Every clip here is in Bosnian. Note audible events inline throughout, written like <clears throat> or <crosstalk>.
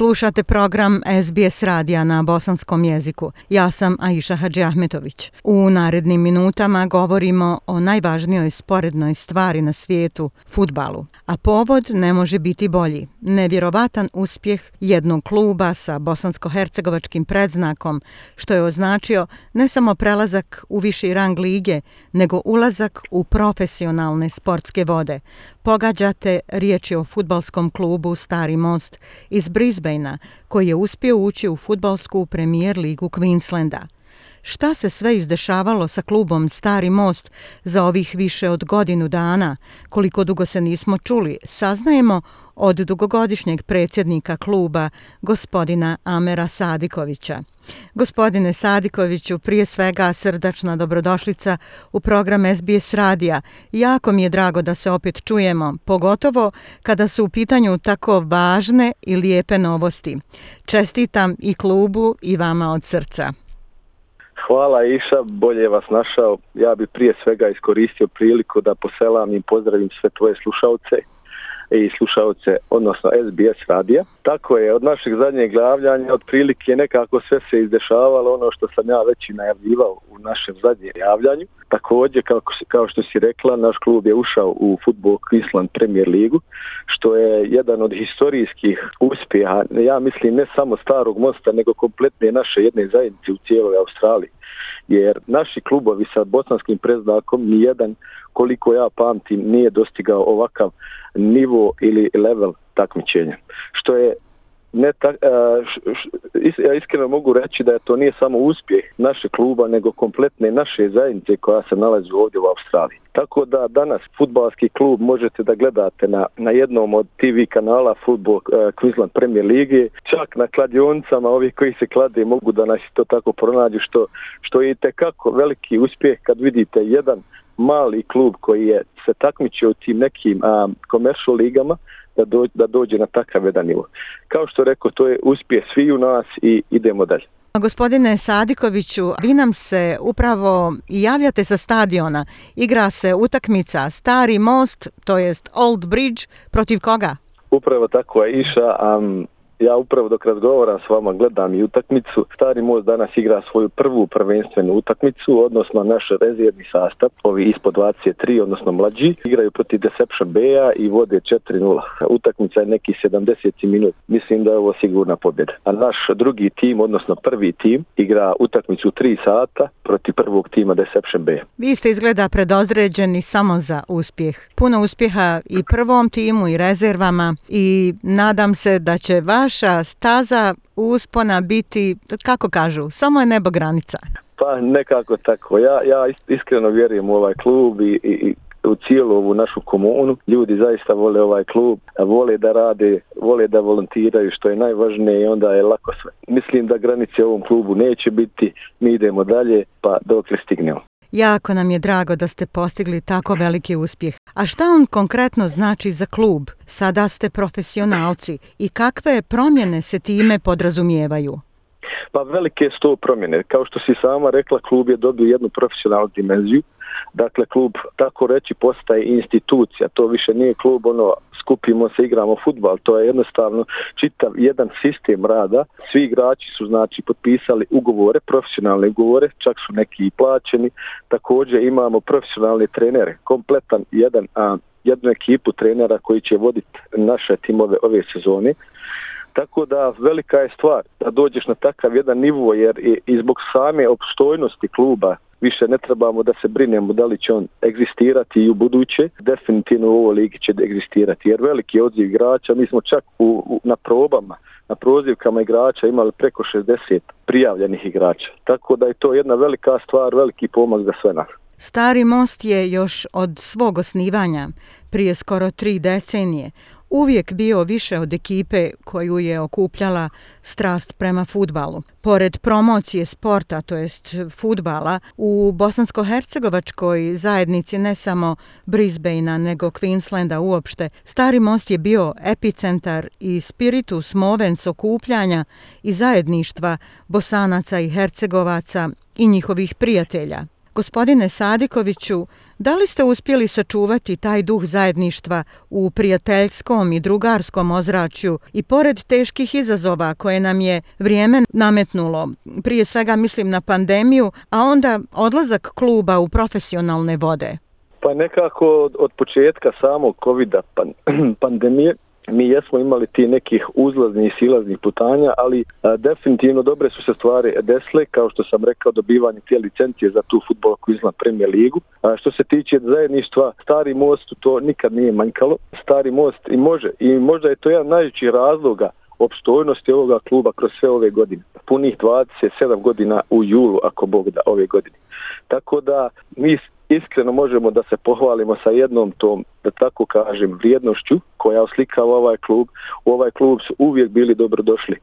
Slušate program SBS radija na bosanskom jeziku. Ja sam Aisha Hadži Ahmetović. U narednim minutama govorimo o najvažnijoj sporednoj stvari na svijetu, futbalu. A povod ne može biti bolji. Nevjerovatan uspjeh jednog kluba sa bosansko-hercegovačkim predznakom, što je označio ne samo prelazak u viši rang lige, nego ulazak u profesionalne sportske vode. Pogađate riječi o futbalskom klubu Stari Most iz Brisbanea, koji je uspio ući u futbalsku premijer ligu Queenslanda. Šta se sve izdešavalo sa klubom Stari Most za ovih više od godinu dana, koliko dugo se nismo čuli, saznajemo od dugogodišnjeg predsjednika kluba, gospodina Amera Sadikovića. Gospodine Sadikoviću, prije svega srdačna dobrodošlica u program SBS Radija. Jako mi je drago da se opet čujemo, pogotovo kada su u pitanju tako važne i lijepe novosti. Čestitam i klubu i vama od srca. Hvala Iša, bolje vas našao. Ja bi prije svega iskoristio priliku da poselam i pozdravim sve tvoje slušalce E, i slušalce, odnosno SBS radija. Tako je, od našeg zadnjeg glavljanja, otprilike nekako sve se izdešavalo ono što sam ja već i najavljivao u našem zadnjem javljanju. Također, kao, kao što si rekla, naš klub je ušao u futbol Queensland Premier Ligu, što je jedan od historijskih uspjeha, ja mislim ne samo starog mosta, nego kompletne naše jedne zajednice u cijeloj Australiji. Jer naši klubovi sa bosanskim preznakom ni jedan koliko ja pamtim nije dostigao ovakav nivo ili level takmičenja. Što je ne ta, uh, e, ja iskreno mogu reći da je to nije samo uspjeh naše kluba nego kompletne naše zajednice koja se nalazi ovdje u Australiji. Tako da danas futbalski klub možete da gledate na, na jednom od TV kanala Football uh, Queensland Premier Lige, čak na kladionicama ovi koji se klade mogu da nas to tako pronađu što, što je tekako veliki uspjeh kad vidite jedan mali klub koji je se takmičio u tim nekim um, commercial ligama da, dođe, da dođe na takav jedan nivo. Kao što rekao, to je uspjeh svi u nas i idemo dalje. Gospodine Sadikoviću, vi nam se upravo javljate sa stadiona. Igra se utakmica Stari most, to jest Old Bridge, protiv koga? Upravo tako je iša. Um, ja upravo dok razgovaram s vama gledam i utakmicu. Stari most danas igra svoju prvu prvenstvenu utakmicu, odnosno naš rezervni sastav, ovi ispod 23, odnosno mlađi, igraju protiv Deception B-a i vode 4-0. Utakmica je neki 70 minut. Mislim da je ovo sigurna pobjeda. A naš drugi tim, odnosno prvi tim, igra utakmicu 3 sata protiv prvog tima Deception B. Vi ste izgleda predozređeni samo za uspjeh. Puno uspjeha i prvom timu i rezervama i nadam se da će vaš vaša staza uspona biti, kako kažu, samo je nebo granica? Pa nekako tako. Ja, ja iskreno vjerujem u ovaj klub i, i, i u cijelu ovu našu komunu. Ljudi zaista vole ovaj klub, vole da rade, vole da volontiraju, što je najvažnije i onda je lako sve. Mislim da granice ovom klubu neće biti, mi idemo dalje, pa dok stignemo. Jako nam je drago da ste postigli tako veliki uspjeh. A šta on konkretno znači za klub? Sada ste profesionalci i kakve promjene se time podrazumijevaju? Pa velike su promjene. Kao što si sama rekla, klub je dobio jednu profesionalnu dimenziju. Dakle, klub, tako reći, postaje institucija. To više nije klub ono skupimo se, igramo futbal, to je jednostavno čitav jedan sistem rada. Svi igrači su znači potpisali ugovore, profesionalne ugovore, čak su neki i plaćeni. Također imamo profesionalne trenere, kompletan jedan a, jednu ekipu trenera koji će voditi naše timove ove sezone. Tako da velika je stvar da dođeš na takav jedan nivo jer i, i zbog same opstojnosti kluba više ne trebamo da se brinemo da li će on egzistirati i u buduće. Definitivno u ovoj ligi će egzistirati jer veliki odziv igrača, mi smo čak u, u, na probama, na prozivkama igrača imali preko 60 prijavljenih igrača. Tako da je to jedna velika stvar, veliki pomak za sve nas. Stari most je još od svog osnivanja, prije skoro tri decenije, uvijek bio više od ekipe koju je okupljala strast prema futbalu. Pored promocije sporta, to jest futbala, u bosansko-hercegovačkoj zajednici ne samo Brisbanea nego Queenslanda uopšte, Stari most je bio epicentar i spiritus movens okupljanja i zajedništva bosanaca i hercegovaca i njihovih prijatelja. Gospodine Sadikoviću, da li ste uspjeli sačuvati taj duh zajedništva u prijateljskom i drugarskom ozračju i pored teških izazova koje nam je vrijeme nametnulo, prije svega mislim na pandemiju, a onda odlazak kluba u profesionalne vode? Pa nekako od, od početka samog COVID-a pan, <clears throat> pandemije mi jesmo imali ti nekih uzlaznih i silaznih putanja, ali a, definitivno dobre su se stvari desle, kao što sam rekao, dobivanje te licencije za tu futbolku koji izna ligu. A, što se tiče zajedništva, stari most to nikad nije manjkalo. Stari most i može, i možda je to jedan najveći razloga opstojnosti ovoga kluba kroz sve ove godine. Punih 27 godina u julu, ako Bog da, ove godine. Tako da mi iskreno možemo da se pohvalimo sa jednom tom, da tako kažem, vrijednošću koja oslikava ovaj klub. U ovaj klub su uvijek bili dobrodošli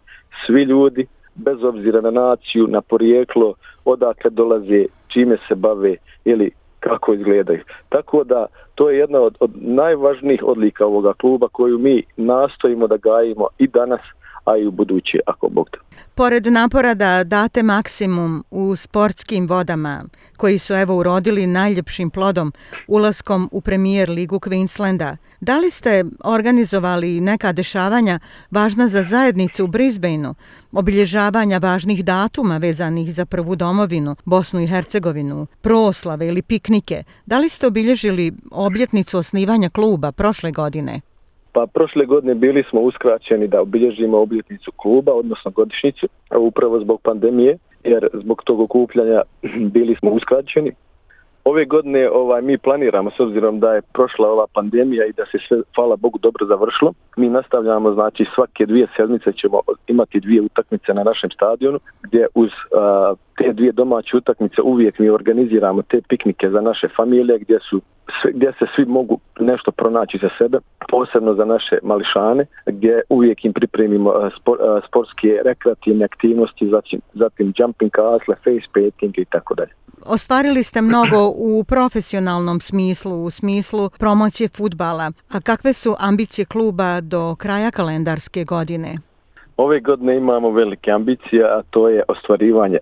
svi ljudi, bez obzira na naciju, na porijeklo, odakle dolaze, čime se bave ili kako izgledaju. Tako da to je jedna od, od najvažnijih odlika ovoga kluba koju mi nastojimo da gajimo i danas, a i u budući ako Bog da. Pored napora da date maksimum u sportskim vodama, koji su evo urodili najljepšim plodom ulaskom u premijer ligu Queenslanda, da li ste organizovali neka dešavanja važna za zajednicu u Brisbaneu, obilježavanja važnih datuma vezanih za prvu domovinu, Bosnu i Hercegovinu, proslave ili piknike, da li ste obilježili obljetnicu osnivanja kluba prošle godine? Pa prošle godine bili smo uskraćeni da obilježimo obljetnicu kluba, odnosno godišnicu, upravo zbog pandemije, jer zbog tog okupljanja <clears throat> bili smo uskraćeni. Ove godine ovaj mi planiramo s obzirom da je prošla ova pandemija i da se sve hvala Bogu dobro završilo. Mi nastavljamo znači svake dvije sedmice ćemo imati dvije utakmice na našem stadionu gdje uz uh, te dvije domaće utakmice uvijek mi organiziramo te piknike za naše familije gdje su gdje se svi mogu nešto pronaći za sebe, posebno za naše mališane, gdje uvijek im pripremimo spor, sportske rekreativne aktivnosti, zatim, zatim jumping castle, face painting i tako dalje. Ostvarili ste mnogo u profesionalnom smislu, u smislu promocije futbala. A kakve su ambicije kluba do kraja kalendarske godine? Ove godine imamo velike ambicije, a to je ostvarivanje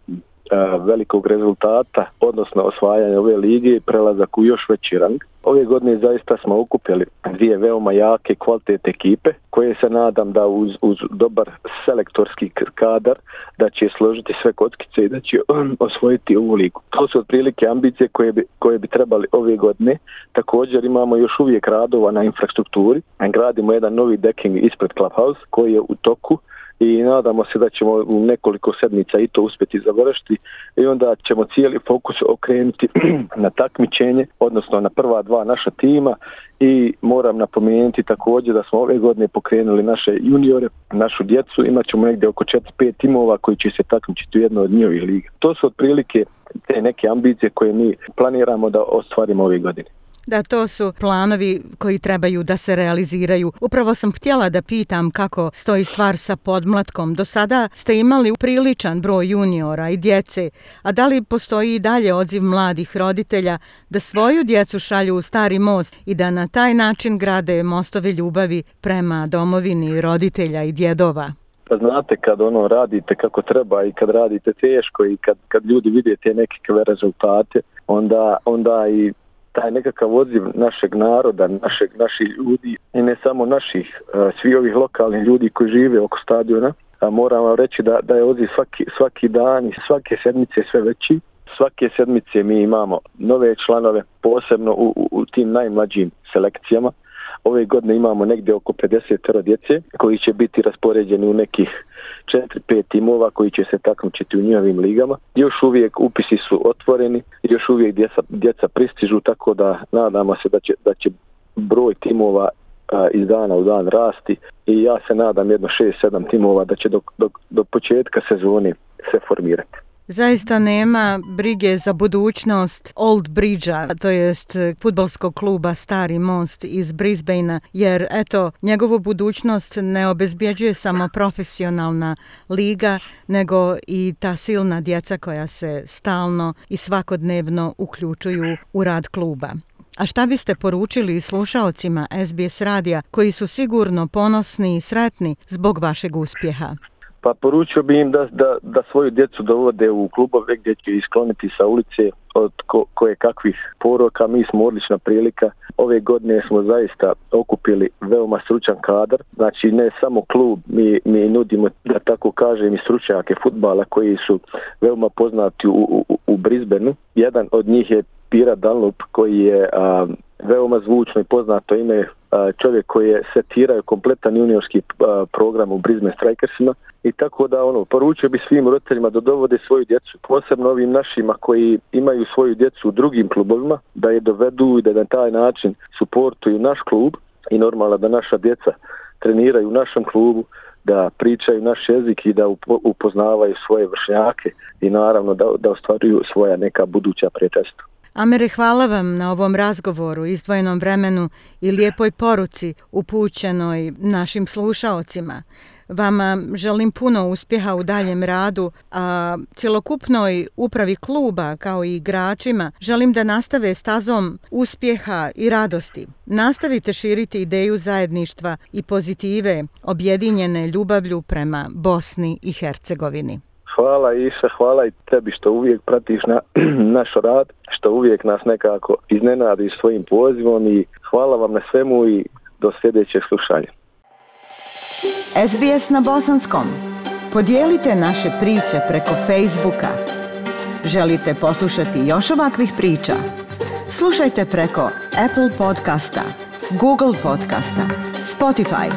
velikog rezultata, odnosno osvajanja ove lige i prelazak u još veći rang. Ove godine zaista smo okupili dvije veoma jake kvalitet ekipe koje se nadam da uz, uz dobar selektorski kadar da će složiti sve kockice i da će um, osvojiti ovu ligu. To su otprilike ambicije koje bi, koje bi trebali ove godine. Također imamo još uvijek radova na infrastrukturi. Gradimo jedan novi decking ispred Clubhouse koji je u toku i nadamo se da ćemo u nekoliko sedmica i to uspjeti završiti i onda ćemo cijeli fokus okrenuti <clears throat> na takmičenje, odnosno na prva dva naša tima i moram napomenuti također da smo ove godine pokrenuli naše juniore, našu djecu, imat ćemo negdje oko 4-5 timova koji će se takmičiti u jednoj od njihovih liga. To su otprilike te neke ambicije koje mi planiramo da ostvarimo ove godine. Da, to su planovi koji trebaju da se realiziraju. Upravo sam htjela da pitam kako stoji stvar sa podmlatkom. Do sada ste imali priličan broj juniora i djece, a da li postoji i dalje odziv mladih roditelja da svoju djecu šalju u stari most i da na taj način grade mostove ljubavi prema domovini roditelja i djedova? Pa znate kad ono radite kako treba i kad radite teško i kad, kad ljudi vide te neke rezultate, onda, onda i taj nekakav odziv našeg naroda, našeg, naših ljudi i ne samo naših, e, svi ovih lokalnih ljudi koji žive oko stadiona, a moram vam reći da, da je odziv svaki, svaki dan i svake sedmice sve veći. Svake sedmice mi imamo nove članove, posebno u, u, u tim najmlađim selekcijama. Ove godine imamo negdje oko 50 djece koji će biti raspoređeni u nekih 4-5 timova koji će se takmičiti u njihovim ligama. Još uvijek upisi su otvoreni, još uvijek djeca, djeca pristižu, tako da nadamo se da će, da će broj timova a, iz dana u dan rasti i ja se nadam jedno 6-7 timova da će do, do, do početka sezone se formirati. Zaista nema brige za budućnost Old Bridgea, to jest futbolskog kluba Stari Most iz Brisbanea, jer eto, njegovu budućnost ne obezbjeđuje samo profesionalna liga, nego i ta silna djeca koja se stalno i svakodnevno uključuju u rad kluba. A šta biste poručili slušaocima SBS radija koji su sigurno ponosni i sretni zbog vašeg uspjeha? Pa poručio bi im da, da, da svoju djecu dovode u klubove gdje će iskloniti sa ulice od ko, koje kakvih poroka. Mi smo odlična prilika. Ove godine smo zaista okupili veoma stručan kadar. Znači ne samo klub, mi, mi nudimo, da tako kažem, i stručnjake futbala koji su veoma poznati u, u, u Brisbaneu. Jedan od njih je Pira Dunlop koji je a, veoma zvučno i poznato ime čovjek koji je setirao kompletan juniorski program u Brisbane Strikersima i tako da ono poručio bi svim roditeljima da dovode svoju djecu, posebno ovim našima koji imaju svoju djecu u drugim klubovima, da je dovedu i da na taj način suportuju naš klub i normalno da naša djeca treniraju u našem klubu, da pričaju naš jezik i da upoznavaju svoje vršnjake i naravno da, da ostvaruju svoja neka buduća prijateljstva. Amere, hvala vam na ovom razgovoru, izdvojenom vremenu i lijepoj poruci upućenoj našim slušaocima. Vama želim puno uspjeha u daljem radu, a cjelokupnoj upravi kluba kao i igračima želim da nastave stazom uspjeha i radosti. Nastavite širiti ideju zajedništva i pozitive objedinjene ljubavlju prema Bosni i Hercegovini. Hvala Iša, hvala i tebi što uvijek pratiš na, <clears throat> naš rad, što uvijek nas nekako iznenadiš svojim pozivom i hvala vam na svemu i do sljedećeg slušanja. SBS na bosanskom. Podijelite naše priče preko Facebooka. Želite poslušati još ovakvih priča? Slušajte preko Apple podcasta, Google podcasta, Spotify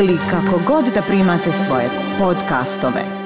ili kako god da primate svoje podcastove.